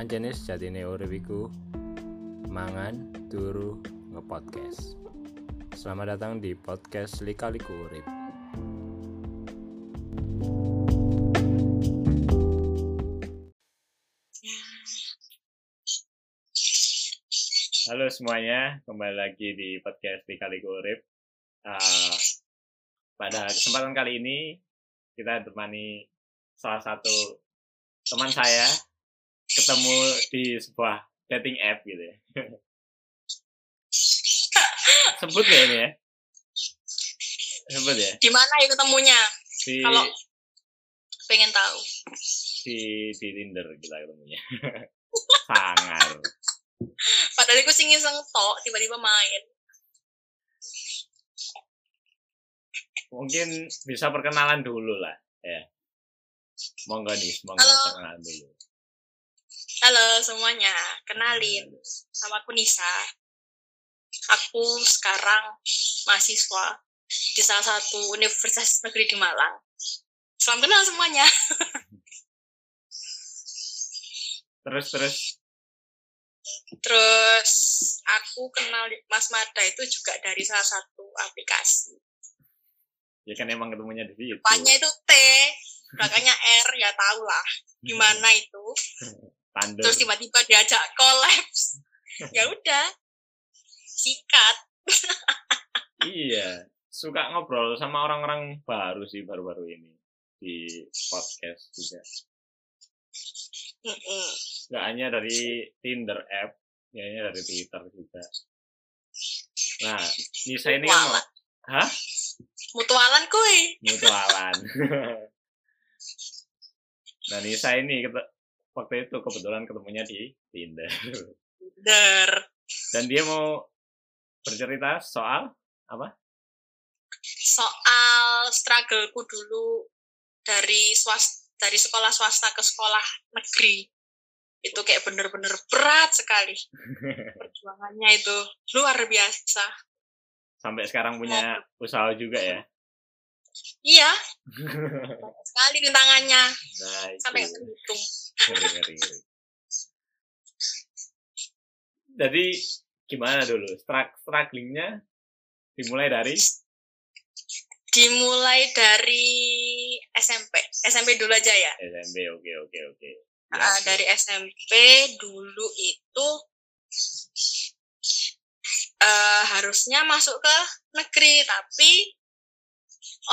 Anjene sejatine urip iku mangan turu ngepodcast. Selamat datang di podcast Lika-liku Urip. Halo semuanya, kembali lagi di podcast Lika-liku Urip. Uh, pada kesempatan kali ini kita ditemani salah satu teman saya ketemu di sebuah dating app gitu ya. Sebut ya ini ya? Sebut ya? Di mana ya ketemunya? Di, Kalau pengen tahu. di, di Tinder kita ketemunya. Sangar. Padahal aku sing iseng tok, tiba-tiba main. Mungkin bisa perkenalan dulu lah. Ya. Monggo nih, monggo Halo. perkenalan dulu. Halo semuanya, kenalin. Sama aku Nisa. Aku sekarang mahasiswa di salah satu universitas negeri di Malang. Salam kenal semuanya. Terus, terus. Terus aku kenal Mas Mada itu juga dari salah satu aplikasi. Ya kan emang ketemunya di situ. Depannya itu T, belakangnya R, ya tau lah. Gimana itu. Tandem. terus tiba-tiba diajak kolaps ya udah sikat Iya, suka ngobrol sama orang-orang baru sih baru-baru ini di podcast juga. Gak hanya dari Tinder app, gak hanya dari Twitter juga. Nah, Nisa ini kan mau, Mutualan. hah? mutualan kuy Mutualan. nah, Nisa ini waktu itu kebetulan ketemunya di Tinder. der Dan dia mau bercerita soal apa? soal struggleku dulu dari swas dari sekolah swasta ke sekolah negeri itu kayak bener-bener berat sekali perjuangannya itu luar biasa Sampai sekarang punya usaha juga ya. iya sekali rintangannya Nah, itu. sampai terhitung Ngeri, ngeri, ngeri. Jadi gimana dulu? Strug- Strugglingnya dimulai dari dimulai dari SMP SMP dulu aja ya SMP. Oke oke oke. Ah, Jelas, dari SMP dulu itu eh, harusnya masuk ke negeri tapi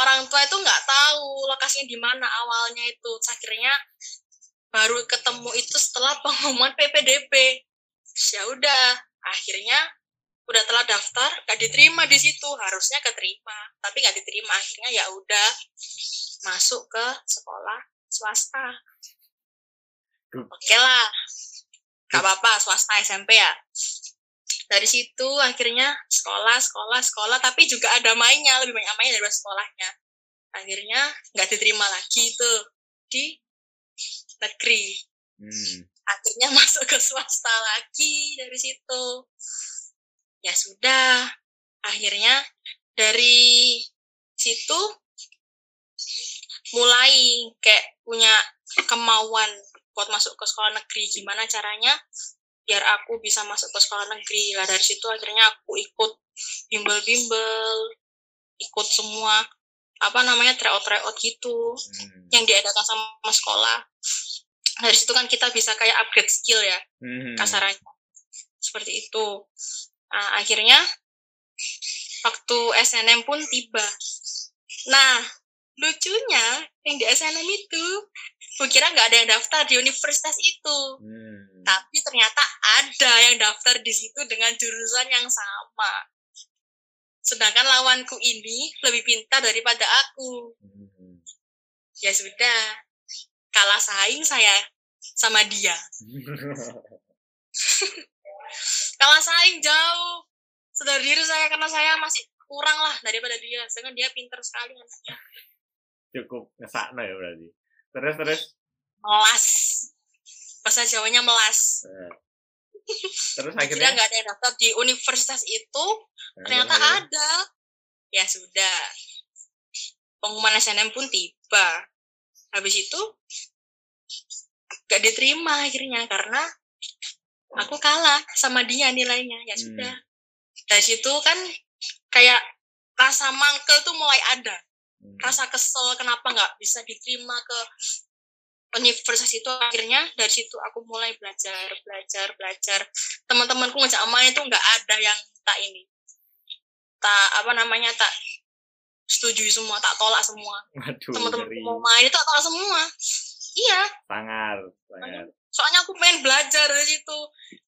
orang tua itu nggak tahu lokasinya di mana awalnya itu akhirnya baru ketemu itu setelah pengumuman PPDB ya udah akhirnya udah telah daftar gak diterima di situ. Harusnya keterima tapi nggak diterima. Akhirnya ya udah masuk ke sekolah swasta. Oke lah gak apa-apa swasta SMP ya. Dari situ akhirnya sekolah sekolah sekolah. Tapi juga ada mainnya lebih banyak mainnya daripada sekolahnya. Akhirnya nggak diterima lagi tuh di negeri. Hmm. akhirnya masuk ke swasta lagi dari situ. Ya sudah. Akhirnya dari situ mulai kayak punya kemauan buat masuk ke sekolah negeri. Gimana caranya biar aku bisa masuk ke sekolah negeri? Lah dari situ akhirnya aku ikut bimbel-bimbel ikut semua apa namanya tryout tryout gitu Hmm. yang diadakan sama sekolah dari situ kan kita bisa kayak upgrade skill ya Hmm. kasarannya seperti itu Nah, akhirnya waktu SNM pun tiba nah lucunya yang di SNM itu gue kira nggak ada yang daftar di universitas itu Hmm. tapi ternyata ada yang daftar di situ dengan jurusan yang sama sedangkan lawanku ini lebih pintar daripada aku Hmm. ya sudah kalah saing saya sama dia kalah saing jauh saudara diri saya karena saya masih kurang lah daripada dia sedangkan dia pintar sekali anaknya Cukup ngesakno ya berarti. Terus terus. melas bahasa Jawanya melas Eh. Terus akhirnya nggak ada yang daftar. Di universitas itu ternyata ada. ya sudah. Pengumuman SNM pun tiba. Habis itu gak diterima akhirnya karena aku kalah sama dia nilainya. Ya Hmm. sudah. Dari situ kan kayak rasa mangkel tuh mulai ada. Hmm. rasa kesel kenapa nggak bisa diterima ke universitas itu akhirnya dari situ aku mulai belajar belajar belajar. Teman-temanku ngajak main itu nggak ada yang tak ini. Tak apa namanya tak setuju semua tak tolak semua. Teman-teman mau main itu tak tolak semua. Iya. Sangar, sangar. soalnya aku pengen belajar dari situ.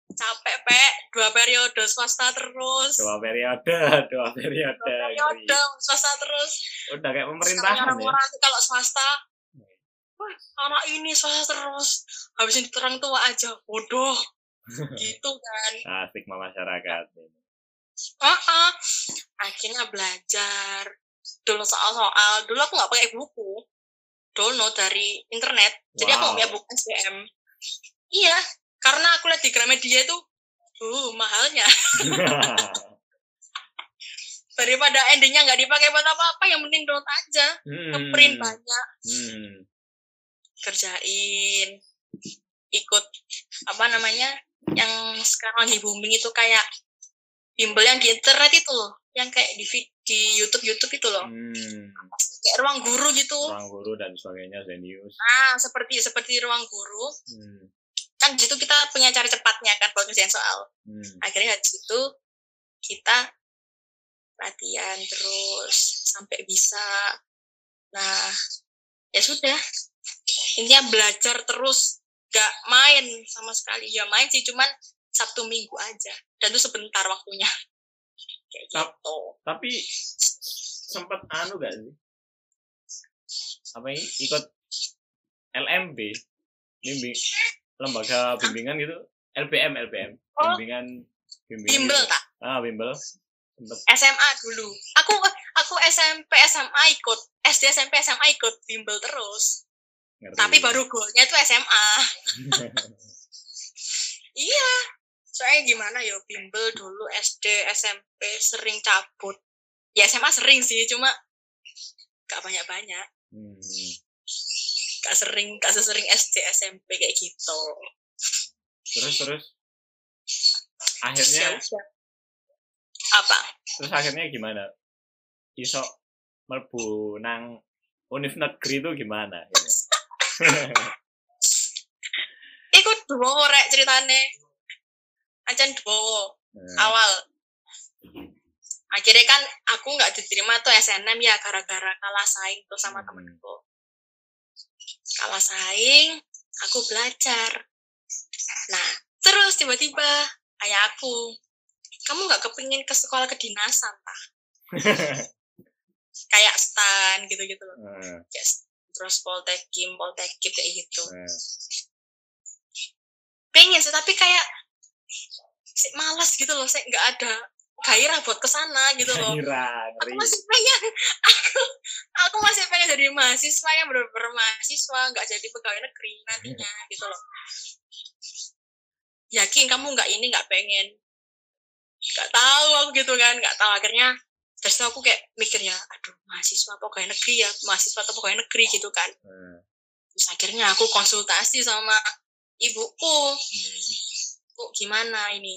Capek pek. Dua periode swasta terus. Dua periode, dua periode. dua periode swasta terus. Udah kayak Sekarang pemerintahan ya. kalau swasta wah anak ini swasta terus habisin terang tua aja. Bodoh. Gitu kan. Nah, stigma masyarakat. ah ah. akhirnya belajar. Dulu soal-soal. Dulu aku nggak pakai buku. Download dari internet. Jadi aku nggak punya Wow. buku SBM iya karena aku lihat di Gramedia itu uh mahalnya. Daripada endingnya nggak dipakai buat apa-apa yang penting download aja. Hmm. ngeprint banyak. Hmm. Kerjain ikut apa namanya yang sekarang lagi booming itu kayak bimbel yang di internet itu loh yang kayak di di YouTube YouTube itu loh Hmm. kayak ruang guru gitu Orang guru dan sebagainya, Zenius. ah seperti seperti ruang guru Hmm. kan di situ kita punya cara cepatnya kan buat ngerjain soal Hmm. akhirnya di situ kita latihan terus sampai bisa nah ya sudah intinya belajar terus gak main sama sekali ya main sih cuman sabtu minggu aja dan itu sebentar waktunya kayak gitu Tapi sempat anu gak sih? Apa ini? Ikut LMB, bimbing lembaga bimbingan gitu, LPM, LPM, Oh. bimbingan bimbingan bimbel gitu. tak Ah, bimbel. Sempet. SMA dulu aku aku SMP SMA ikut SD SMP SMA ikut bimbel terus Ngerti. tapi baru golnya itu SMA iya soalnya gimana ya bimbel dulu SD SMP sering cabut ya SMA sering sih cuma gak banyak banyak Hmm. gak sering gak sesering SD SMP kayak gitu Terus terus Ya akhirnya udah. apa terus akhirnya gimana? Iso melbu nang univ negeri itu gimana? ikut dua rek ceritane. Acan dua Nah, awal. Akhirnya kan aku nggak diterima tuh SNM ya gara-gara kalah saing tuh sama Hmm. temenku kalah saing aku belajar. Nah terus tiba-tiba ayah aku kamu nggak kepingin ke sekolah kedinasan tah? Kayak stan gitu-gitu loh. Nah, kayak terus poltekim poltekip kayak gitu. Nah. pengen sih tapi kayak sih malas gitu loh saya nggak ada gairah buat ke sana gitu loh. Kira, aku masih pengen aku aku masih pengen jadi mahasiswa yang benar-benar mahasiswa nggak jadi pegawai negeri nantinya gitu loh. Yakin kamu nggak ini nggak pengen. Nggak tahu aku gitu kan nggak tahu. Akhirnya terus aku kayak mikirnya aduh mahasiswa apa pegawai negeri ya mahasiswa atau pegawai negeri gitu kan. Nah, terus akhirnya aku konsultasi sama ibuku. Hmm. bu gimana ini?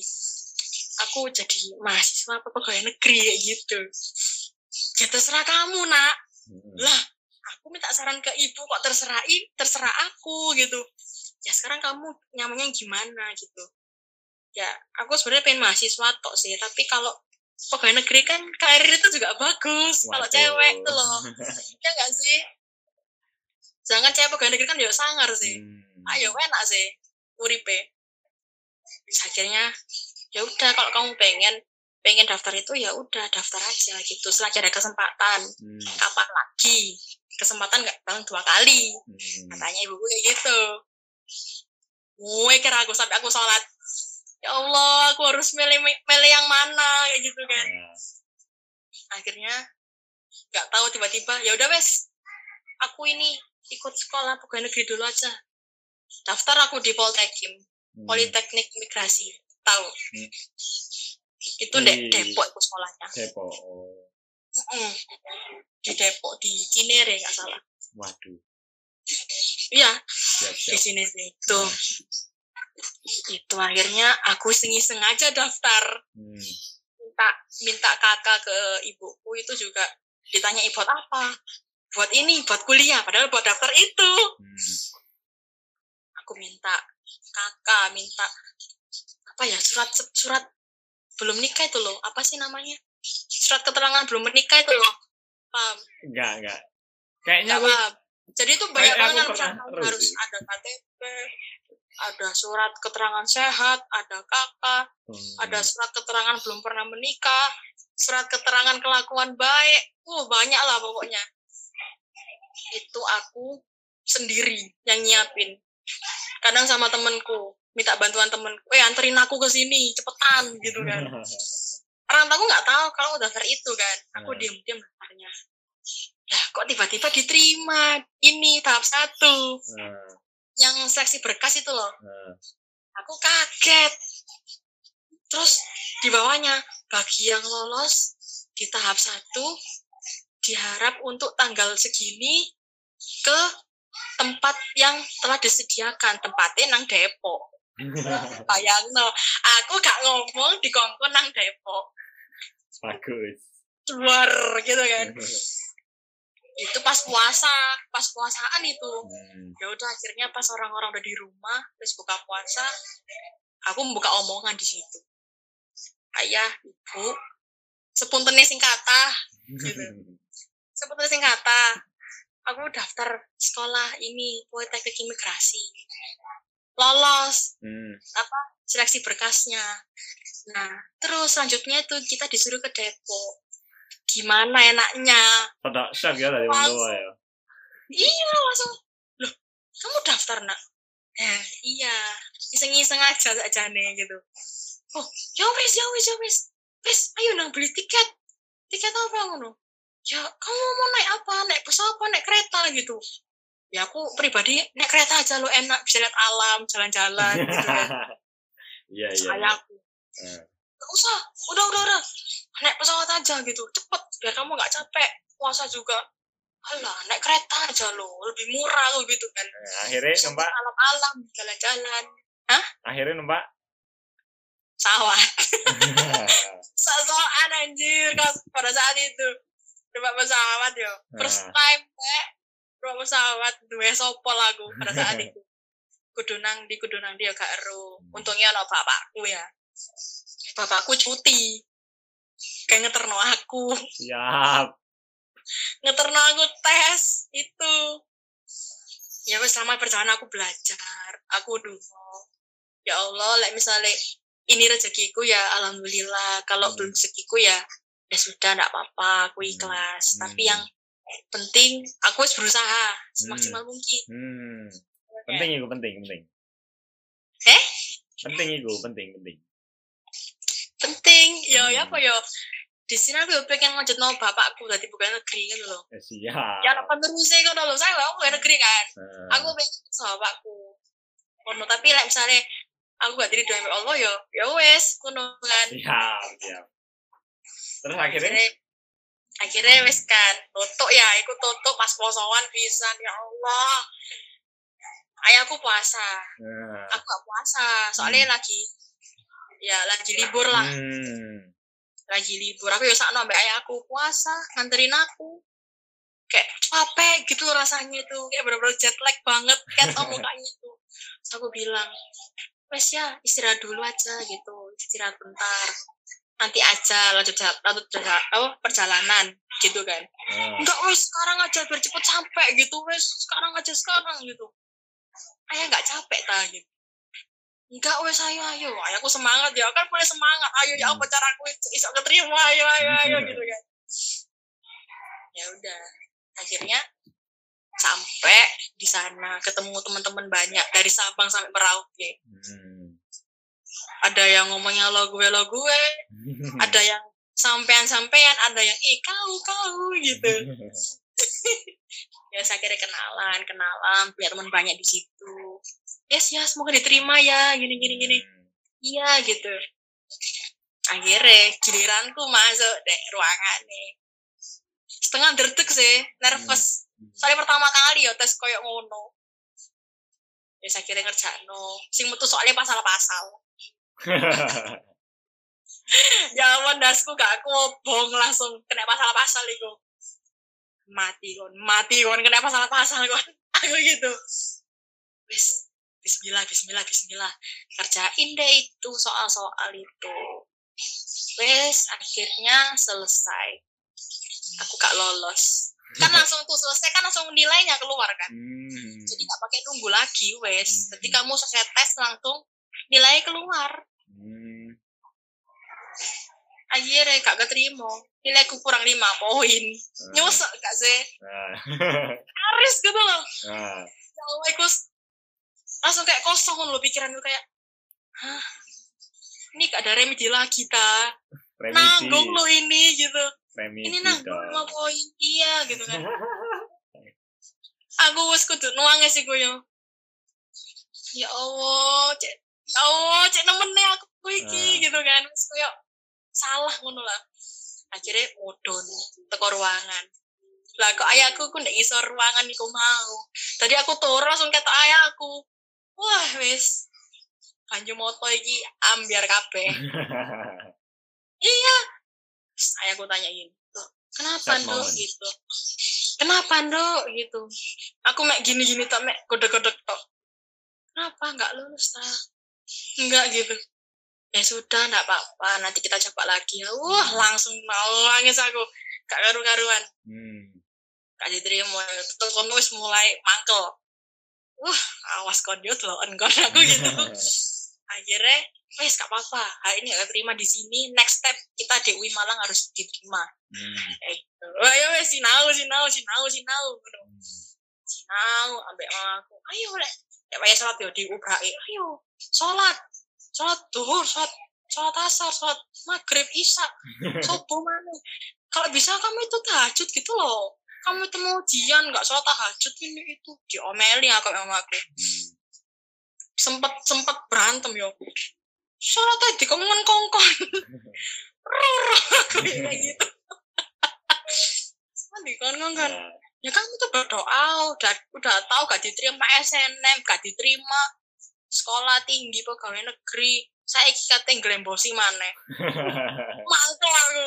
Aku jadi mahasiswa apa pegawai negeri kayak gitu. Ya terserah kamu nak. Hmm. lah aku minta saran ke ibu kok terserah terserah aku gitu. Ya sekarang kamu nyamannya gimana? gitu. Ya aku sebenarnya pengen mahasiswa tok sih tapi kalau pegawai negeri kan karir itu juga bagus kalau cewek tuh loh. Ya enggak sih? Jangan cewek pegawai negeri kan ya sangar sih. Hmm. ayo enak sih uripe. Akhirnya ya udah kalau kamu pengen pengen daftar itu ya udah daftar aja gitu. Selagi ada kesempatan. Hmm. kapan lagi? Kesempatan nggak datang dua kali. Hmm. katanya ibuku kayak gitu. Gue kira aku sampai aku sholat ya Allah aku harus milih milih yang mana kayak gitu kan Nah, akhirnya nggak tahu tiba-tiba ya udah wes aku ini ikut sekolah pegawai negeri dulu aja daftar aku di Poltekim hmm. Politeknik Migrasi tahu Hmm. itu dek Di- Depok itu sekolahnya Depok. Oh. Mm. di Depok di Cinere nggak salah Waduh. iya di sini sih itu akhirnya aku iseng-iseng aja daftar. Hmm. minta minta kakak ke ibuku itu juga ditanya buat apa? Buat ini buat kuliah padahal buat daftar itu. Hmm. aku minta kakak minta apa ya surat surat belum nikah itu loh apa sih namanya? Surat keterangan belum menikah itu loh. Paham? Enggak enggak. Kayaknya Nggak aku paham. Jadi itu banyak banget terus harus ada KTP ada surat keterangan sehat ada kakak Hmm. ada surat keterangan belum pernah menikah surat keterangan kelakuan baik. Uh banyak lah pokoknya. Itu aku sendiri yang nyiapin. Kadang sama temenku minta bantuan temenku eh anterin aku ke sini cepetan gitu kan. Orang aku nggak tahu kalau daftar itu kan. Aku Hmm. diem daftarnya ya kok tiba-tiba diterima? Ini tahap satu. Hmm. Yang seleksi berkas itu loh. Hmm. aku kaget. Terus di bawahnya bagi yang lolos di tahap satu diharap untuk tanggal segini ke tempat yang telah disediakan tempatnya nang Depok. Bayang no aku gak ngomong di kongkon nang Depok. Bagus. Luar gitu kan itu pas puasa pas puasaan itu. Hmm. ya udah akhirnya pas orang-orang udah di rumah terus buka puasa aku membuka omongan di situ. Ayah ibu sepuntennya sing kata Gitu. sepuntennya sing kata aku daftar sekolah ini politeknik imigrasi. Lolos. Hmm. apa seleksi berkasnya. Nah terus selanjutnya itu kita disuruh ke Depok gimana enaknya? Pada shock ya dari orang tua ya? Iya langsung. Loh kamu daftar nak? Eh iya. Iseng-iseng aja aja nih gitu. Oh ya wes ya wes ya wes wes ayo nang beli tiket. Tiket apa ngono? Ya kamu mau naik apa? Naik pesawat apa? Naik kereta gitu. Ya aku pribadi naik kereta aja lo enak. Bisa lihat alam jalan-jalan gitu kan. Iya iya saya iya. aku Hmm. Gak usah. Udah udah udah. Naik pesawat aja gitu. Cepet. Biar kamu nggak capek. Puasa juga. Alah naik kereta aja lo lebih murah lo gitu kan. Nah, akhirnya numpak alam-alam jalan-jalan. Akhirnya numpak sawat sosokan anjir. Kan pada saat itu? Numpak pesawat yo. First Nah. time nek numpak pesawat. Duwe sopo lagu pada saat itu. Kudu nang di kudu nang dia gak ero. Untungnya ono bapakku ya bapakku cuti. Kayak ngeterno aku. Siap. Ngeterno aku tes itu. Ya wes selama perjalanan aku belajar. Aku dulu ya Allah like misalnya ini rezekiku ya alhamdulillah. Kalau Hmm. belum rezekiku ya ya sudah enggak apa-apa. Aku ikhlas. Hmm. tapi yang penting aku harus berusaha semaksimal mungkin. Hmm. penting itu penting penting. Eh? penting itu penting penting penting. Ya ya Hmm. apa ya di sini aku pengen ngajak no bapakku dari bukan negeri kan loh Eh, siap. Ya apa terusnya kan loh saya aku bukan negeri kan? Nah, aku pengen sama bapakku. Kono tapi like, misalnya aku gak diri doa Allah ya ya wes kono kan? Siap siap. Terus akhirnya? Akhirnya akhirnya wes kan? Tutup ya ikut tutup pas posoan pisan ya Allah. Ayahku puasa. Nah. aku gak puasa soalnya lagi ya lagi libur lah. Hmm. lagi libur. Aku ya sakno ambek ayahku puasa nganterin aku. Kayak capek gitu rasanya tuh kayak bener-bener jet lag banget kayak tau mukanya tuh terus aku bilang wes ya istirahat dulu aja gitu. Istirahat bentar. Nanti aja lanjut lanjut apa, perjalanan gitu kan. Nah. enggak wes sekarang aja biar cepet sampai gitu. Wes sekarang aja sekarang gitu. Ayah nggak capek ta gitu enggak wes ayo. Ayo ayahku semangat ya. Kan boleh semangat. Ayo ya apa caraku iso keterima. Ayo ayo ayo gitu kan. Ya udah. Akhirnya sampai di sana ketemu teman-teman banyak dari Sabang sampai Merauke. Hmm. ada yang ngomongnya lo gue lo gue. Ada yang sampean-sampean. Ada yang ih kau kau gitu. Ya saya kira kenalan kenalan. Punya teman banyak di situ yes ya semoga diterima ya gini gini gini. Hmm. iya gitu. Akhirnya giliranku masuk deh ruangan nih. Setengah derdek sih nervous. Soalnya pertama kali ya tes koyok ngono. Wis akhirnya ngerjakno. Sing metu soalnya pasal-pasal. Ya ampun dasku gak kobong langsung kena pasal-pasal itu mati kon mati kon kena pasal-pasal kon. Aku gitu. Wis Bismillah Bismillah Bismillah kerjain deh itu soal-soal itu wes akhirnya selesai aku gak lolos kan langsung tuh selesai kan langsung nilainya keluar kan Hmm. jadi gak pakai nunggu lagi wes Hmm. jadi kamu selesai tes langsung nilai keluar Hmm. akhirnya gak keterima nilaiku kurang lima poin Ah. nyesek gak sih Nah. Aris gitu loh Nah. ya Allah langsung kayak kosong loh pikiranku kayak hah? Ini gak ada remedi lagi ta? Nanggung lo ini gitu. Ini nanggung lima poin iya gitu kan. Aku wes kudu nuangnya sih gue ya Allah cek ya Allah cek nemennya aku iki Ah. gitu kan. Wes koyo salah ngono lah. Akhirnya mudun teko ruangan. Lah kok ayahku ku ndek iso ruangan iku mau? Tadi aku turu langsung kata ayahku wah wes kanju moto iki ambiar kabeh. Iya. Terus ayahku tanyain "Loh, kenapa moment. gitu. Kenapa nduk? Gitu. Aku mek gini gini tok mek godok-godok tok. Kenapa nggak lulus ta? Enggak gitu. Ya sudah nggak apa-apa nanti kita coba lagi. Ya wah langsung nangis aku. Gak karu-karuan. Hmm. gak diterima. Terus kono wis mulai mangkel wah awas kon yo deloken kon aku gitu. Akhirnya wes gak apa-apa. Hari ini gak terima di sini next step kita di UI Malang harus diterima. Hmm. eh gitu. wah ya wes sinau sinau sinau sinau. Ngono. Hmm. sinau ambek mamaku ayo lek. Ya payah sholat yo diubrahi ayo sholat. Sholat duhur sholat sholat asar sholat maghrib isya. Subuh mana kalau bisa kamu itu tahajud gitu loh kamu itu mau ujian nggak sholat tahajud ini itu. Diomeli aku sama aku. Hmm. sempet sempet berantem yo. Sholat tadi kamu kongkong. Aku kayak gitu. Sama dikongkong kan. Nah. ya kamu tuh berdoa udah udah tahu gak diterima SNM gak diterima sekolah tinggi pegawai negeri. Saya kata ngelembosi mana mangkel aku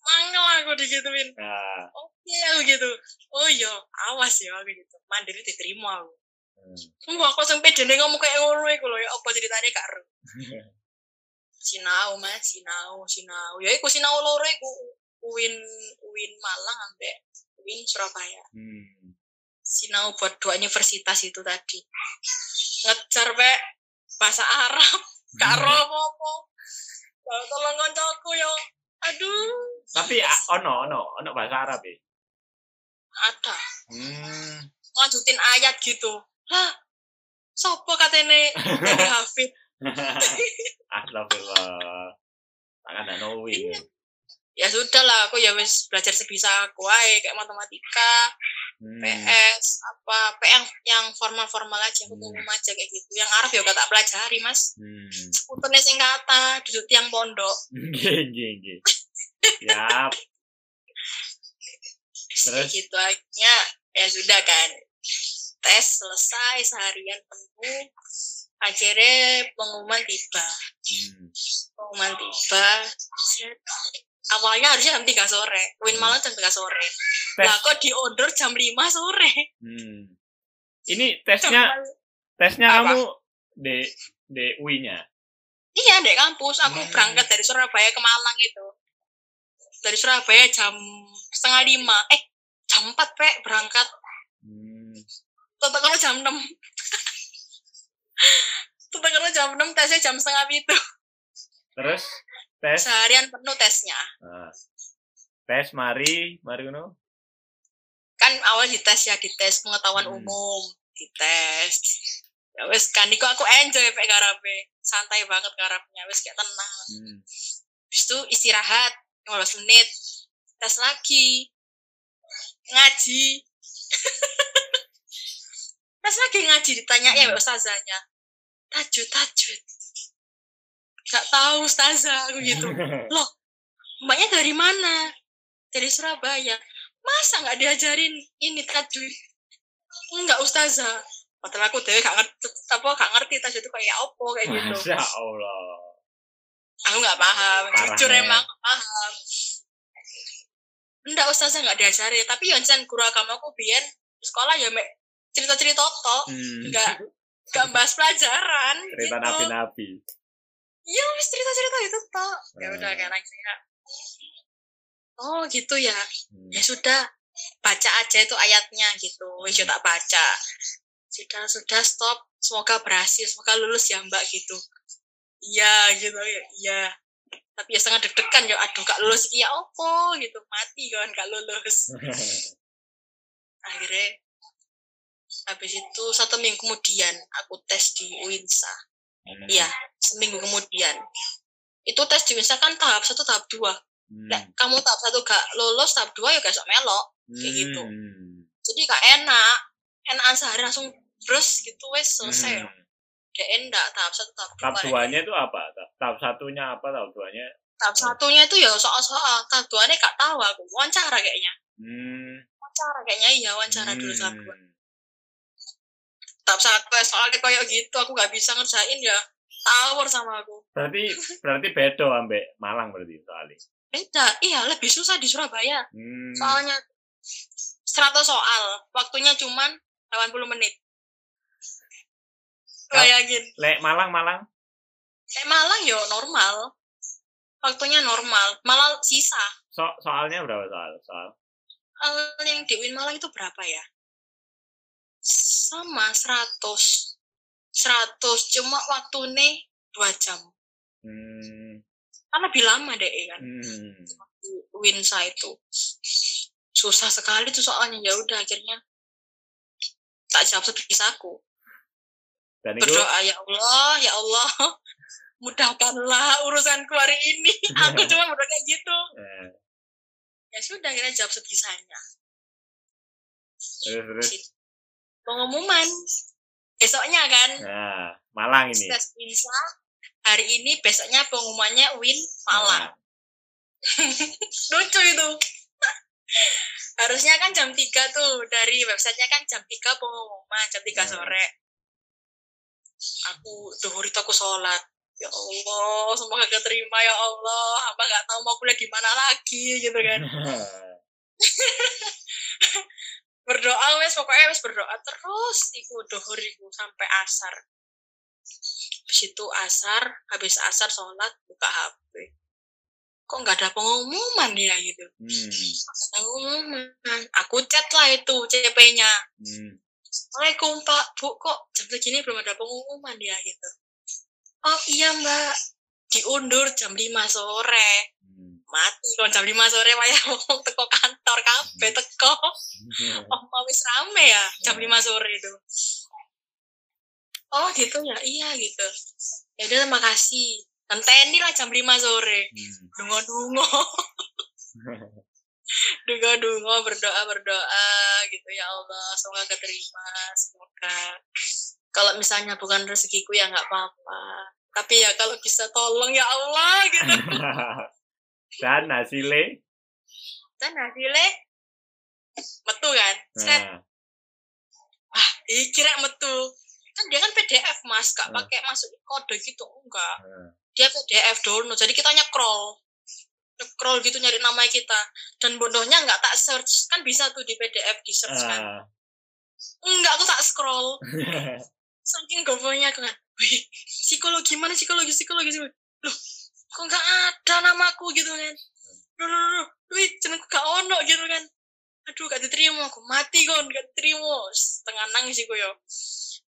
mangkel aku digituin Nah. oke aku gitu oh iya awas ya aku gitu mandiri diterima aku Hmm. Enggak, aku sampai dene ngomong kayak ngono iku lho ya apa ceritanya gak ero. Sinau Mas, sinau, sinau. Ya iku sinau loro iku Uin Uin Malang ambek Uin Surabaya. Hmm. Sinau buat dua universitas itu tadi. Ngejar pe bahasa Arab, gak ero apa-apa. Ya, Tolong koncoku yo. Aduh, Tapi ah, ono ono ono bahasa Arab ya. ada. Hmm. Lanjutin ayat gitu. Lah, sopo katene dari Hafid. Astagfirullah. Tangan dan. Iya. Ya sudah lah aku ya wis belajar sebisa aku aja kayak matematika Hmm. PS apa P yang yang formal-formal aja Hmm. umum aja kayak gitu yang Arab ya gak tak pelajari mas Hmm. sekutunya sing kata duduk tiang pondok nggih. Siap. Terus? gitu akhirnya ya sudah kan tes selesai seharian penuh akhirnya pengumuman tiba Hmm. pengumuman tiba set. Awalnya harusnya jam 3 sore Win Hmm. malam jam 3 sore Tes. lah kok diorder jam 5 sore Hmm. Ini tesnya tesnya Apa? kamu di di UI-nya. Iya, dek kampus. Aku Hmm. berangkat dari Surabaya ke Malang itu. Dari Surabaya jam setengah lima. Eh, jam empat, Pak, berangkat. Hmm. Tetap kalau jam enam. Tetap kalau jam enam, tesnya jam setengah itu. Terus tes Seharian penuh tesnya. Nah. tes mari mari ngono. Kan awal dites ya, dites pengetahuan Hmm. umum. Dites. Ya wes kan, iku aku enjoy Pak garape. Santai banget garapnya, wes kayak tenang. Hmm. Habis itu istirahat 15 menit. Tes lagi. Ngaji. Tes lagi ngaji ditanya ya Hmm. ustazahnya. Tajud, tajud. Gak tahu ustazah aku gitu. Mbaknya dari mana? Dari Surabaya. Masa nggak diajarin ini tajud? Enggak ustazah. padahal aku dewe gak ngerti apa gak ngerti tas itu kayak apa kayak gitu Masya Allah. aku nggak paham Parah, jujur emang nggak paham enggak ustazah nggak diajari tapi yang jan guru agamaku biyen sekolah ya mek cerita-cerita tok Hmm. enggak enggak bahas pelajaran Cerita gitu. nabi-nabi. Iya wis cerita-cerita itu tok ya Hmm. udah kan akhirnya oh gitu ya. Hmm. ya sudah baca aja itu ayatnya gitu. Wis ya tak baca. Sudah sudah stop. Semoga berhasil semoga lulus ya mbak gitu. Iya gitu. Ya iya. Tapi ya sangat deg-degan ya aduh gak lulus ya opo gitu. Mati kan gak lulus. Akhirnya habis itu satu minggu kemudian aku tes di Winsa. Hmm. Iya seminggu kemudian itu tes di Winsa kan tahap satu tahap dua Hmm. Lek kamu tahap satu gak lulus tahap dua ya gak sok melok kayak gitu. Hmm. jadi gak enak enakan sehari langsung terus gitu wes selesai Hmm. Gak enak tahap satu tahap dua Tahap duanya itu apa? Ta- Tahap satunya apa? Tahap duanya? tahap satunya itu ya soal-soal tahap duanya gak tahu aku wawancara kayaknya Hmm. wawancara kayaknya iya wawancara dulu tahap dua Hmm. Tahap satu ya, soalnya kayak gitu aku gak bisa ngerjain ya tawar sama aku Berarti berarti beda ambek Malang berarti soalnya. beda iya lebih susah di Surabaya Hmm. soalnya 100 soal waktunya cuman 80 menit bayangin Lek Malang Malang eh Malang yo normal waktunya normal malah sisa so soalnya berapa soal? Soal. Soal yang di Win Malang itu berapa ya sama 100 100 cuma waktu nih dua jam. Hmm. kan lebih lama deh kan. Hmm. Winsa itu susah sekali tuh soalnya. Ya udah akhirnya tak jawab sebisaku Dan itu berdoa ya Allah ya Allah mudahkanlah urusanku hari ini. Aku cuma berdoa kayak gitu. Eh, ya sudah akhirnya jawab sebisanya. Terus terus. Pengumuman. Besoknya kan. Nah, Malang ini. tes Winsa hari ini besoknya pengumumannya Win Malang. Lucu itu. Harusnya kan jam 3 tuh. Dari websitenya kan jam 3 pengumuman jam 3 Hmm. sore. Aku duhur itu aku sholat. Ya Allah semoga keterima ya Allah. Hamba nggak tahu mau kuliah di mana lagi gitu kan berdoa wes pokoknya wes berdoa terus iku duhur iku sampai asar habis itu asar habis asar sholat buka HP kok nggak ada pengumuman dia gitu hmm. Ada pengumuman aku chat lah itu CP-nya Hmm. Assalamualaikum Pak, Bu, kok jam segini belum ada pengumuman ya gitu. Oh iya Mbak, diundur jam 5 sore. Mati kalau jam 5 sore wayah wong teko kantor kabeh teko. Oh, mau wis rame ya jam 5 sore itu. Oh gitu ya, iya gitu. Ya udah terima kasih. Tenteni lah jam 5 sore. Hmm. Dungo-dungo. Dungo-dungo berdoa berdoa gitu ya Allah semoga keterima semoga kalau misalnya bukan rezekiku ya nggak apa-apa tapi ya kalau bisa tolong ya Allah gitu Dan hasilnya dan hasilnya metu kan? Sret. nah, wah ih, kira metu. Kan dia kan PDF mas. Gak Hmm. pakai masuk kode gitu enggak. Nah. dia PDF download. Jadi kita nyekrol. Nyekrol gitu nyari nama kita. Dan bodohnya nggak tak search. Kan bisa tuh di PDF di search kan. Ah. enggak aku tak scroll. Saking aku kan. Wih psikologi mana? Psikologi psikologi psikologi. loh kok nggak ada namaku gitu kan? Loh loh, loh wih jenengku gak ono gitu kan. Aduh gak diterima aku. Mati kon. Gak diterima. Setengah nangis sih yo.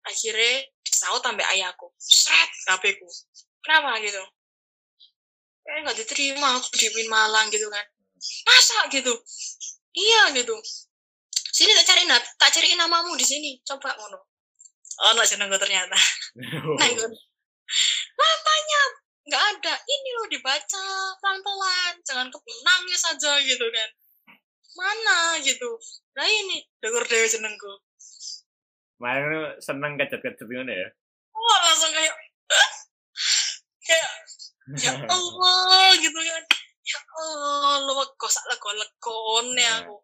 Akhirnya disaut sampai ayahku. Seret HP ku kenapa gitu? Eh nggak diterima. Aku di Win Malang gitu kan. Masa gitu? Iya gitu. Sini tak cariin tak cariin namamu di sini. Coba ngono. Oh no jenengku ternyata. Nanggur. Makanya nggak ada. Ini loh dibaca pelan-pelan. Jangan kepenangnya saja gitu kan. Mana gitu. Nah ini denger dewe jenengku. Malang lu seneng kejet-kejet ngono ya. Oh langsung kayak kayak ya Allah gitu kan. ya Allah kok sak lego legone Nah. aku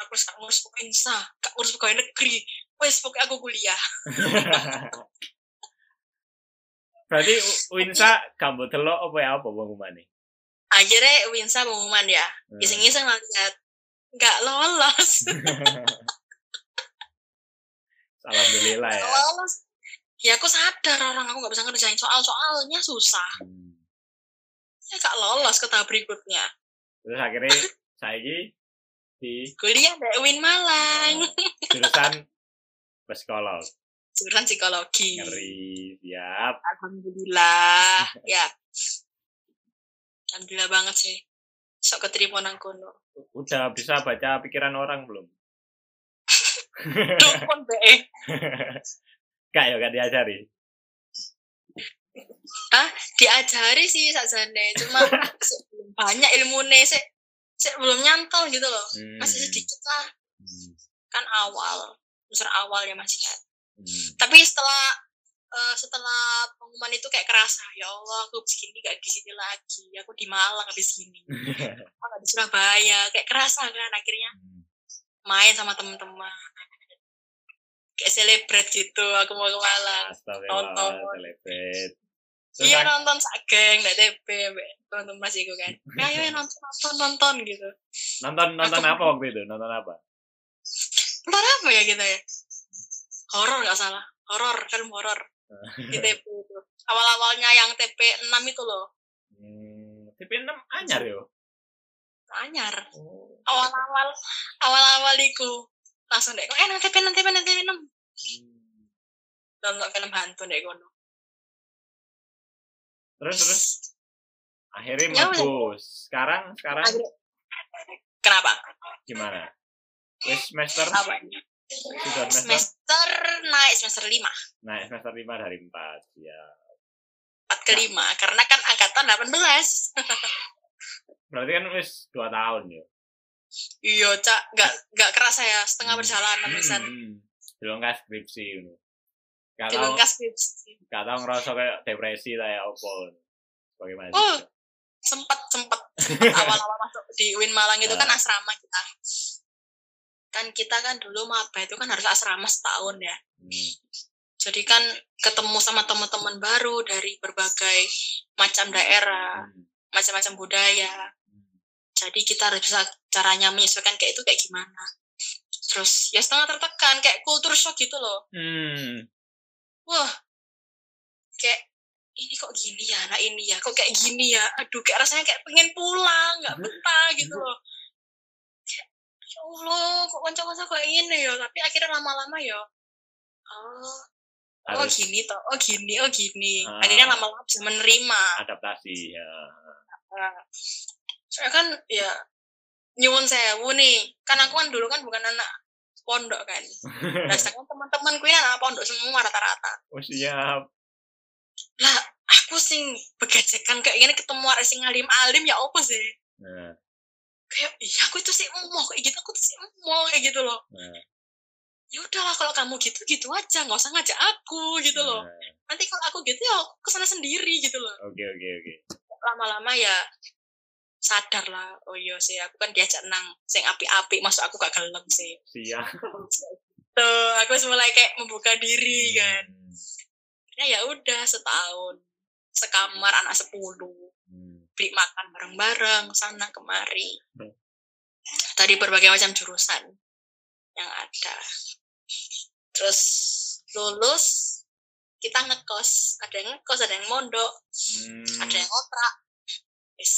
aku gak ngurus pokoknya insa gak ngurus pegawai negeri wes pokoknya aku kuliah Berarti Winsa kamu telok apa ya apa pengumumannya? akhirnya Winsa pengumuman ya Hmm. iseng-iseng lihat nggak lolos Alhamdulillah ya. Lolos ya aku sadar orang aku nggak bisa ngerjain soal-soalnya susah Hmm. ya gak lolos ke tahap berikutnya Terus akhirnya saya di kuliah di Win Malang jurusan psikolog. Jurusan psikologi Ngeri, siap. alhamdulillah ya alhamdulillah banget sih sok keterima nang kono Udah bisa baca pikiran orang belum? dukun be Gak ya, gak diajari. diajari sih sakjane cuma belum banyak ilmu sih sik belum nyantol gitu loh Hmm. masih sedikit lah Hmm. kan awal besar awal ya masih kan Hmm. tapi setelah eh, setelah pengumuman itu kayak kerasa ya Allah aku habis gini gak di sini lagi aku di Malang habis gini aku gak di Surabaya kayak kerasa kan akhirnya main sama teman-teman kayak celebrate gitu aku mau ke Malang Nonton. celebrate. Iya nonton sak geng nggak TP teman-teman masih gue kan ayo ayo nonton nonton nonton gitu nonton nonton Aku- apa waktu itu? Nonton apa? nonton apa ya kita ya horor nggak salah. Horor film horor di TP itu. Awal-awalnya yang TP 6 itu loh. Hmm, TV6 anyar yo. anyar. Oh. awal-awal awal-awal iku. Langsung deh eh nang TP nang TP nang TP 6 Hmm. nonton film hantu deh kono Terus terus? Akhirnya Ya bagus. Sekarang sekarang? Kenapa? Gimana? Wis semester apa sudah semester semester naik semester 5 naik semester 5 dari 4 ya. 4 ke 5 karena kan angkatan 18 Berarti kan wis 2 tahun ya. iya cak gak gak kerasa ya setengah Hmm. perjalanan bisa Hmm. Belum kan skripsi ngono. Gak di tau bengkas skripsi gak tau ngerasa kayak depresi lah ya opo. Bagaimana? oh sempet sempet sempet awal-awal masuk di Win Malang itu kan Ah. asrama kita kan kita kan dulu maba itu kan harus asrama setahun ya. Hmm. jadi kan ketemu sama teman-teman baru dari berbagai macam daerah Hmm. macam-macam budaya. Jadi kita harus bisa caranya menyesuaikan kayak itu kayak gimana. Terus ya setengah tertekan kayak kultur shock gitu loh. Hmm. wah kayak ini kok gini ya? Anak ini ya? Kok kayak gini ya? Aduh kayak rasanya kayak pengen pulang nggak betah gitu loh. Kayak, ya Allah kok kanca-kanca kayak gini ya? Tapi akhirnya lama-lama ya oh oh gini toh oh gini oh gini. Ah. akhirnya lama-lama bisa menerima. Adaptasi ya. Nah, soalnya kan ya nyuwun sewu nih. Kan aku kan dulu kan bukan anak pondok kan. Nah sedangkan teman-temanku ini anak pondok semua rata-rata. Oh siap. lah aku sing begajekan kayak gini ketemu orang sing alim alim ya apa sih? Nah, kayak iya aku itu sih mau kayak gitu aku tuh sih mau kayak gitu loh nah, ya udahlah kalau kamu gitu gitu aja nggak usah ngajak aku gitu loh nah. nanti kalau aku gitu ya aku ke sana sendiri gitu loh Oke oke oke. lama-lama ya sadar lah oh iya sih aku kan diajak nang sing api-api masuk aku gak gelem sih Siap. tuh aku harus mulai kayak membuka diri kan Hmm. ya ya udah setahun sekamar anak sepuluh. Beli makan bareng-bareng sana kemari Hmm. dari berbagai macam jurusan yang ada terus lulus kita ngekos ada yang ngekos ada yang mondok Hmm. ada yang ngontrak Wis,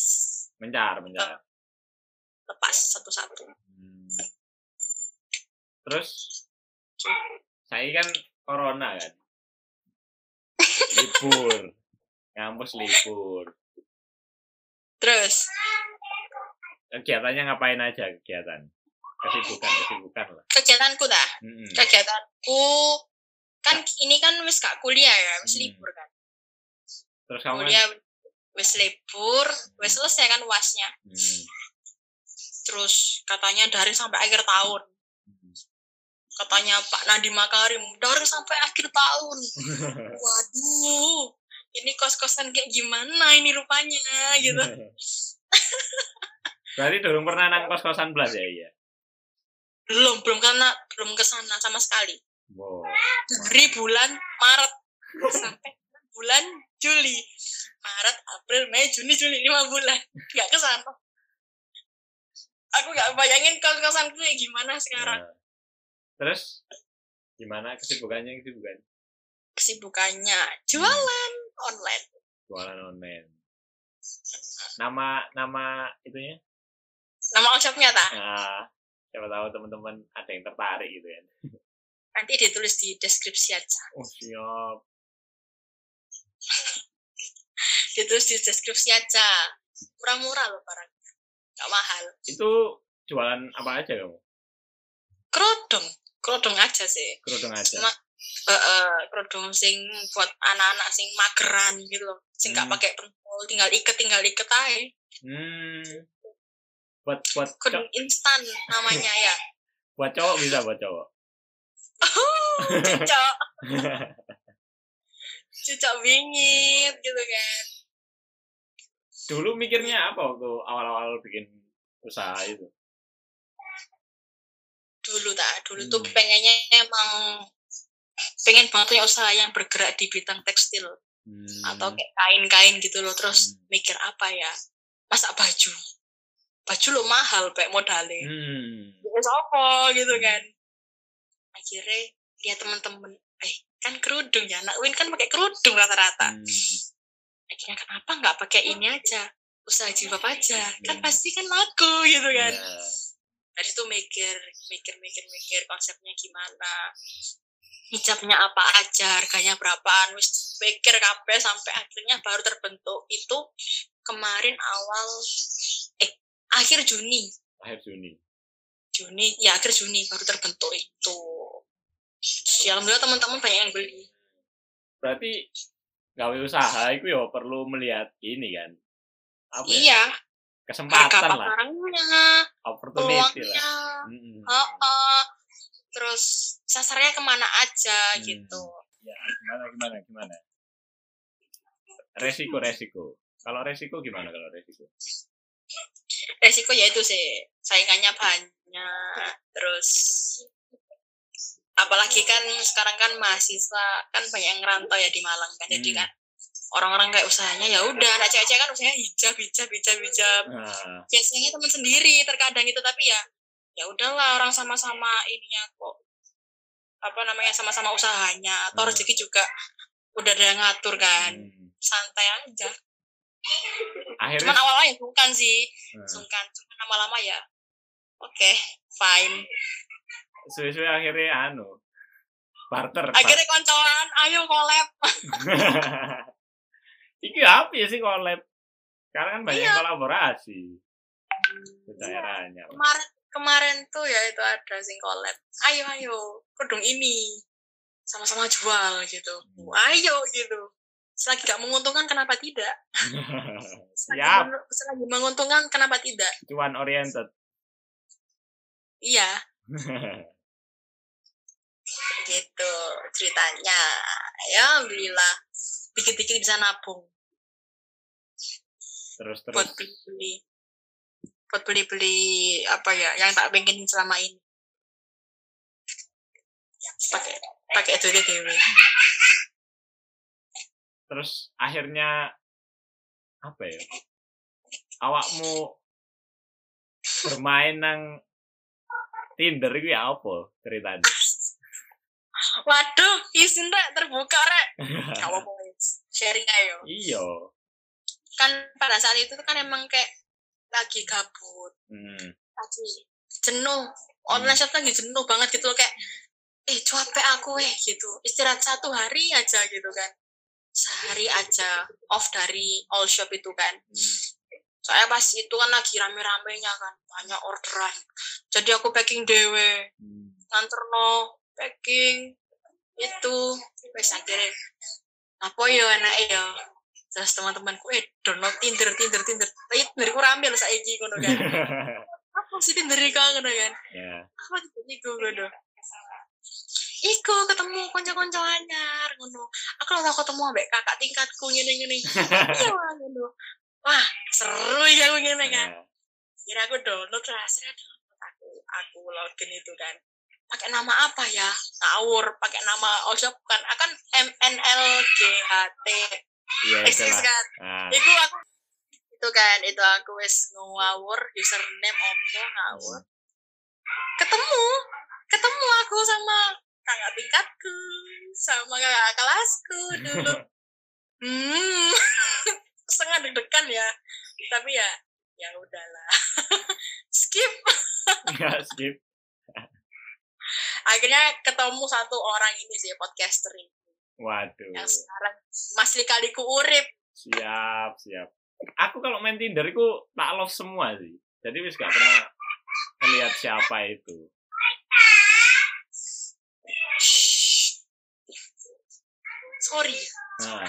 Mencar mencar. lepas satu-satu Hmm. Terus saya kan corona kan. Libur. Kampus libur. Terus Kegiatannya ngapain aja kegiatan? Kesibukan, kesibukan lah. kegiatanku dah Hmm. kegiatanku kan ini kan wis gak kuliah ya wis Hmm. libur kan Terus kamu kuliah wis libur wis selesai kan uasnya Hmm. terus katanya dari sampai akhir tahun katanya Pak Nadiem Makarim dari sampai akhir tahun waduh ini kos-kosan kayak gimana ini rupanya gitu. Berarti belum pernah nang kos-kosan belas ya iya. belum belum karena belum ke sana sama sekali. Wow. dari bulan Maret sampai bulan Juli. Maret April Mei Juni Juli lima bulan. Nggak ke sana. Aku nggak bayangin kos kosanku kayak gimana sekarang. Nah. Terus? Gimana kesibukannya kesibukan? Kesibukannya jualan online jualan online. Nama nama itunya? nama shopnya tak Nah, siapa tahu teman-teman ada yang tertarik gitu ya. nanti ditulis di deskripsi aja Oh siap. ditulis di deskripsi aja murah-murah loh barangnya nggak mahal Itu jualan apa aja kamu? kerodong kerodong aja sih Kerudung aja. Cuma eh eh, kerodong sing buat anak-anak sing mageran gitu loh sing Hmm. pakai pentol tinggal iket tinggal iket aja Hmm. Buat buat kerodong co- instan namanya ya buat cowok bisa buat cowok. cocok cocok bingit gitu kan Dulu mikirnya apa waktu awal-awal bikin usaha itu? dulu tak dulu tuh Hmm. pengennya emang pengen banget punya usaha yang bergerak di bidang tekstil Hmm. atau kayak kain-kain gitu loh terus Hmm. mikir apa ya masak baju baju lo mahal kayak modalnya Hmm. Terus apa gitu kan akhirnya lihat temen-temen eh kan kerudung ya anak Win kan pakai kerudung rata-rata Hmm. akhirnya kenapa nggak pakai ini aja usaha jilbab aja kan Hmm. pasti kan laku gitu kan Ya. dari itu mikir mikir mikir mikir konsepnya gimana hijabnya apa aja harganya berapaan wis pikir kabeh sampai akhirnya baru terbentuk itu kemarin awal eh akhir Juni Akhir Juni. Juni ya akhir Juni baru terbentuk itu ya alhamdulillah teman-teman banyak yang beli Berarti gawe usaha itu ya perlu melihat ini kan. Apa ya? iya harga Kesempatan lah, pasarnya opportunity lah. peluangnya Hmm. oh, oh. Terus sasarnya ke mana aja Hmm. gitu Ya, gimana gimana gimana? Resiko resiko. Kalau resiko gimana kalau resiko? resiko ya itu sih saingannya banyak terus apalagi kan sekarang kan mahasiswa kan banyak yang ngerantau ya di Malang kan jadi Hmm. kan orang-orang kayak usahanya ya udah anak cewek-cewek kan usahanya hijab hijab hijab hijab Nah, biasanya teman sendiri terkadang itu tapi ya ya udahlah orang sama-sama ininya kok apa namanya sama-sama usahanya atau Hmm. rezeki juga udah ada yang ngatur kan hmm. santai aja Akhirnya cuman awalnya sungkan sih nah, sungkan cuman lama-lama ya oke fine suwe-suwe akhirnya anu barter. akhirnya koncoan ayo collab Iki apa ya sih collab? Sekarang kan banyak Iya. kolaborasi. Di daerahnya. kemarin kemarin tuh ya itu ada sing collab ayo ayo kedung ini sama-sama jual gitu. Ayo gitu. Selagi gak menguntungkan kenapa tidak? Selagi, selagi menguntungkan kenapa tidak? Cuan oriented. iya. Gitu ceritanya. Ya alhamdulillah. Dikit-dikit bisa nabung. Terus buat terus. beli buat beli-beli apa ya yang tak pengen selama ini. Pakai pakai itu dewe terus akhirnya apa ya awakmu bermain nang Tinder itu ya apa ceritanya? Waduh izin rek terbuka rek. Kamu mau sharing ayo. Iya. Kan pada saat itu kan emang kayak lagi gabut hmm. lagi jenuh online shop lagi jenuh banget gitu loh kayak eh capek aku eh gitu. Istirahat satu hari aja gitu kan. Sehari aja off dari all shop itu kan. Hmm. saya pas itu kan lagi rame-ramenya kan banyak orderan. Jadi aku packing dewe hmm. nganterno packing itu. Wes akhirnya apa ya enak ya terus teman-temanku eh download Tinder Tinder Tinder. Tapi Tinderku rame loh saiki ngono kan. Apa sih Tinder iku ngono kan. Ya apa Tinder iku ngono? Iku ketemu konco-konco anyar ngono. Aku tau ketemu ambek kakak tingkatku ngene-ngene. Iya ngono. Wah, seru ya aku ngene kan. Nah, kira aku download akhirnya download aku aku login itu kan. Pakai nama apa ya? Ngawur pakai nama oh shop kan akan M N L G H T iya eksis kan Nah, itu aku itu kan itu aku wis ngawur username opo ngawur. Ketemu ketemu aku sama kakak tingkatku sama kakak kelasku dulu. Hmm setengah deg-degan ya. Tapi ya ya udahlah. Skip. Ya skip. akhirnya ketemu satu orang ini sih podcaster ini Waduh. yang sekarang Mas Likaliku urip Siap, siap. Aku kalau main Tinder itu tak love semua sih. Jadi wis gak pernah melihat siapa itu. sorry Nah,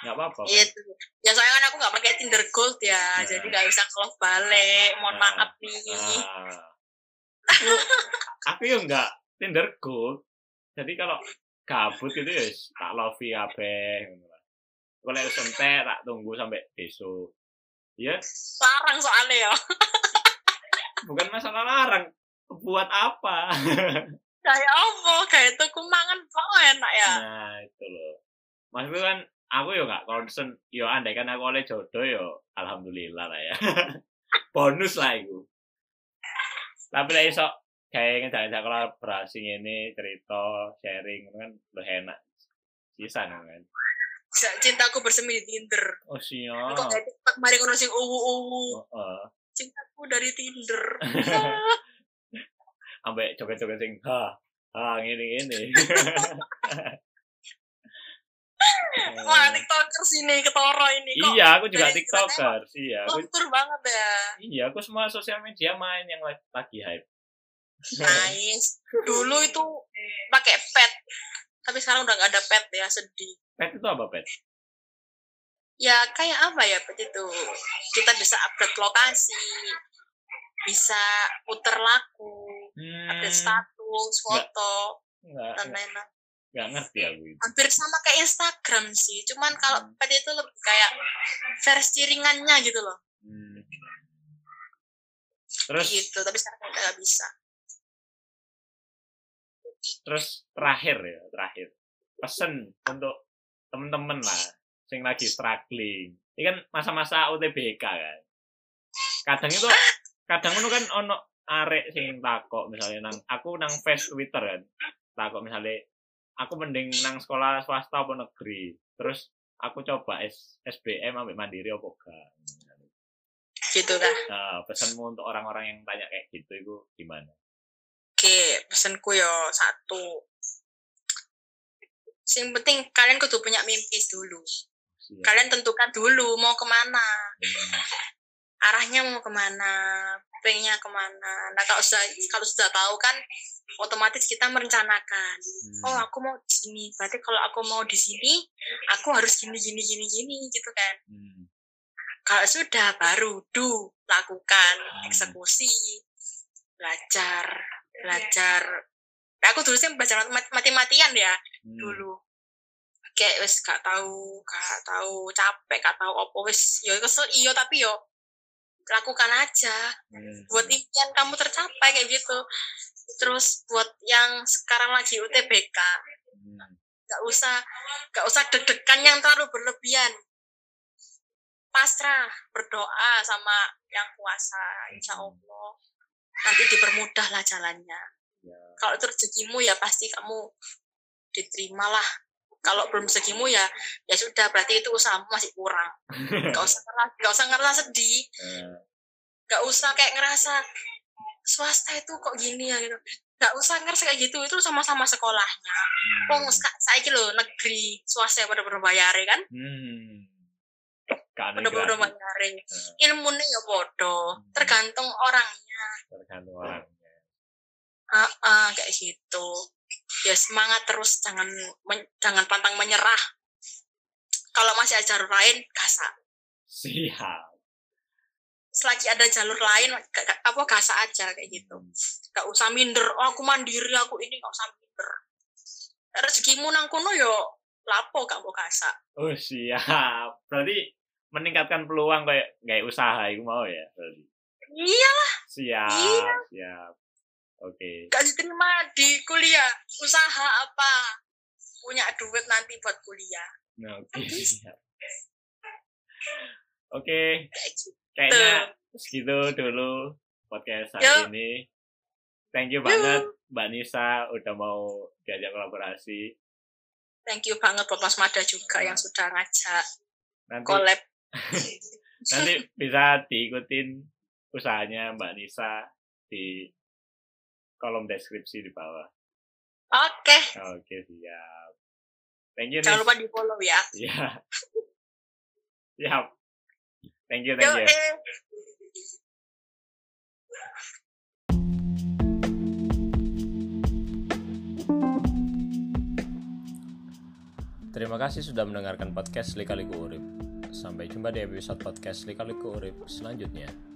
nggak apa-apa. itu ya soalnya kan aku nggak pakai Tinder Gold ya Nah. jadi nggak bisa nge-love balik mohon Nah. maaf nih Ah. aku, aku ya enggak Tinder gold. Jadi kalau gabut gitu ya tak love kabeh ngono lah. Kalau lek wis entek tak tunggu sampai besok. Ya, larang soalnya ya bukan masalah larang. Buat apa? kayak apa kayak itu kumangan kok enak ya Nah, itu loh. Maksudku kan aku ya nggak concern. Yo andai kan aku oleh jodoh yo alhamdulillah lah ya. Bonus lah itu. Tapi lah iso kayak ngejak-ngejak kolaborasi ini cerita sharing itu kan lebih enak. Sisa kan. Bisa cintaku bersemi di Tinder Oh kok siap. kayak TikTok mari ngono sing uwu uwu Heeh. cintaku dari Tinder Ambek joget-joget sing ha ha ngene ngene. wah tiktoker sini ketoro ini kok iya, aku juga tiktoker. Iya, aku banget ya iya, aku semua sosial media main yang lagi hype. Nice dulu itu pakai pet tapi sekarang udah nggak ada pet ya sedih. Pet itu apa pet? ya kayak apa ya pet itu? Kita bisa update lokasi bisa puter lagu Hmm, update status foto enggak, dan enggak, lain-lain. Enggak ngerti aku itu. hampir sama kayak Instagram sih cuman kalau Hmm. pet itu lebih kayak versi ringannya gitu loh. Hmm. Terus? Gitu tapi sekarang udah nggak bisa terus terakhir ya, terakhir. Pesen untuk temen-temen lah sing lagi struggling. Ini kan masa-masa UTBK kan. Kadang itu kadang itu kan ono arek sing takok misalnya nang aku nang face Twitter kan. Takok misalnya aku mending nang sekolah swasta apa negeri. Terus aku coba S, SBM ambil mandiri apa enggak. gitu kan Nah, pesanmu untuk orang-orang yang tanya kayak gitu itu gimana? Oke pesanku yo satu yang penting kalian kudu punya mimpi dulu Siap. kalian tentukan dulu mau ke mana Hmm. arahnya mau ke mana pengennya ke mana nah kalau sudah kalau sudah tahu kan otomatis kita merencanakan Hmm. oh aku mau di sini berarti kalau aku mau di sini aku harus gini gini gini gini gitu kan Hmm. kalau sudah baru do lakukan Hmm. eksekusi belajar belajar. Nah, aku dulu sih belajar mat- mati-matian ya Hmm. dulu. Kayak wes gak tahu gak tahu capek gak tahu opo wes yo kesel iyo tapi yo lakukan aja. Hmm. buat impian kamu tercapai kayak gitu. Terus buat yang sekarang lagi UTBK Hmm. gak usah gak usah deg-degan yang terlalu berlebihan. Pasrah berdoa sama yang kuasa insya Allah nanti dipermudah lah jalannya. Ya. kalau itu rezekimu ya pasti kamu diterimalah. Kalau belum rezekimu ya ya sudah berarti itu usahamu masih kurang. Gak usah ngerasa gak usah ngerasa sedih. Eh, gak usah kayak ngerasa swasta itu kok gini ya gitu. Gak usah ngerasa kayak gitu itu sama-sama sekolahnya. Hmm. Wong saya lo negeri swasta pada berbayar kan? Hmm. Pada bayar Eh, ilmunya ya bodoh Hmm. tergantung orangnya tergantung orangnya. ah ah, kayak gitu ya semangat terus jangan men- jangan pantang menyerah kalau masih ada jalur lain gasak Siap. selagi ada jalur lain apa gasak aja kayak gitu gak usah minder oh aku mandiri aku ini gak usah minder rezekimu nang kono yo lapo gak mau gasak Oh siap. Berarti meningkatkan peluang kayak kayak usaha itu mau ya berarti. Iya Siap, Iya. siap. Oke. gak diterima di kuliah usaha apa punya duit nanti buat kuliah Nah, Oke, siap. Oke, kayak gitu kayaknya segitu dulu podcast hari Yuk. ini. Thank you banget Mbak Nisa udah mau diajak kolaborasi. thank you banget buat Mas Mada juga yang sudah ngajak Nanti collab nanti bisa diikutin usahanya Mbak Nisa di kolom deskripsi di bawah. oke Oke, siap. Thank you, jangan Nis. lupa di follow ya Iya. Siap. Thank you, thank you. eh. Terima kasih sudah mendengarkan podcast Lika Liku Urip. Sampai jumpa di episode podcast Lika Liku Urip selanjutnya.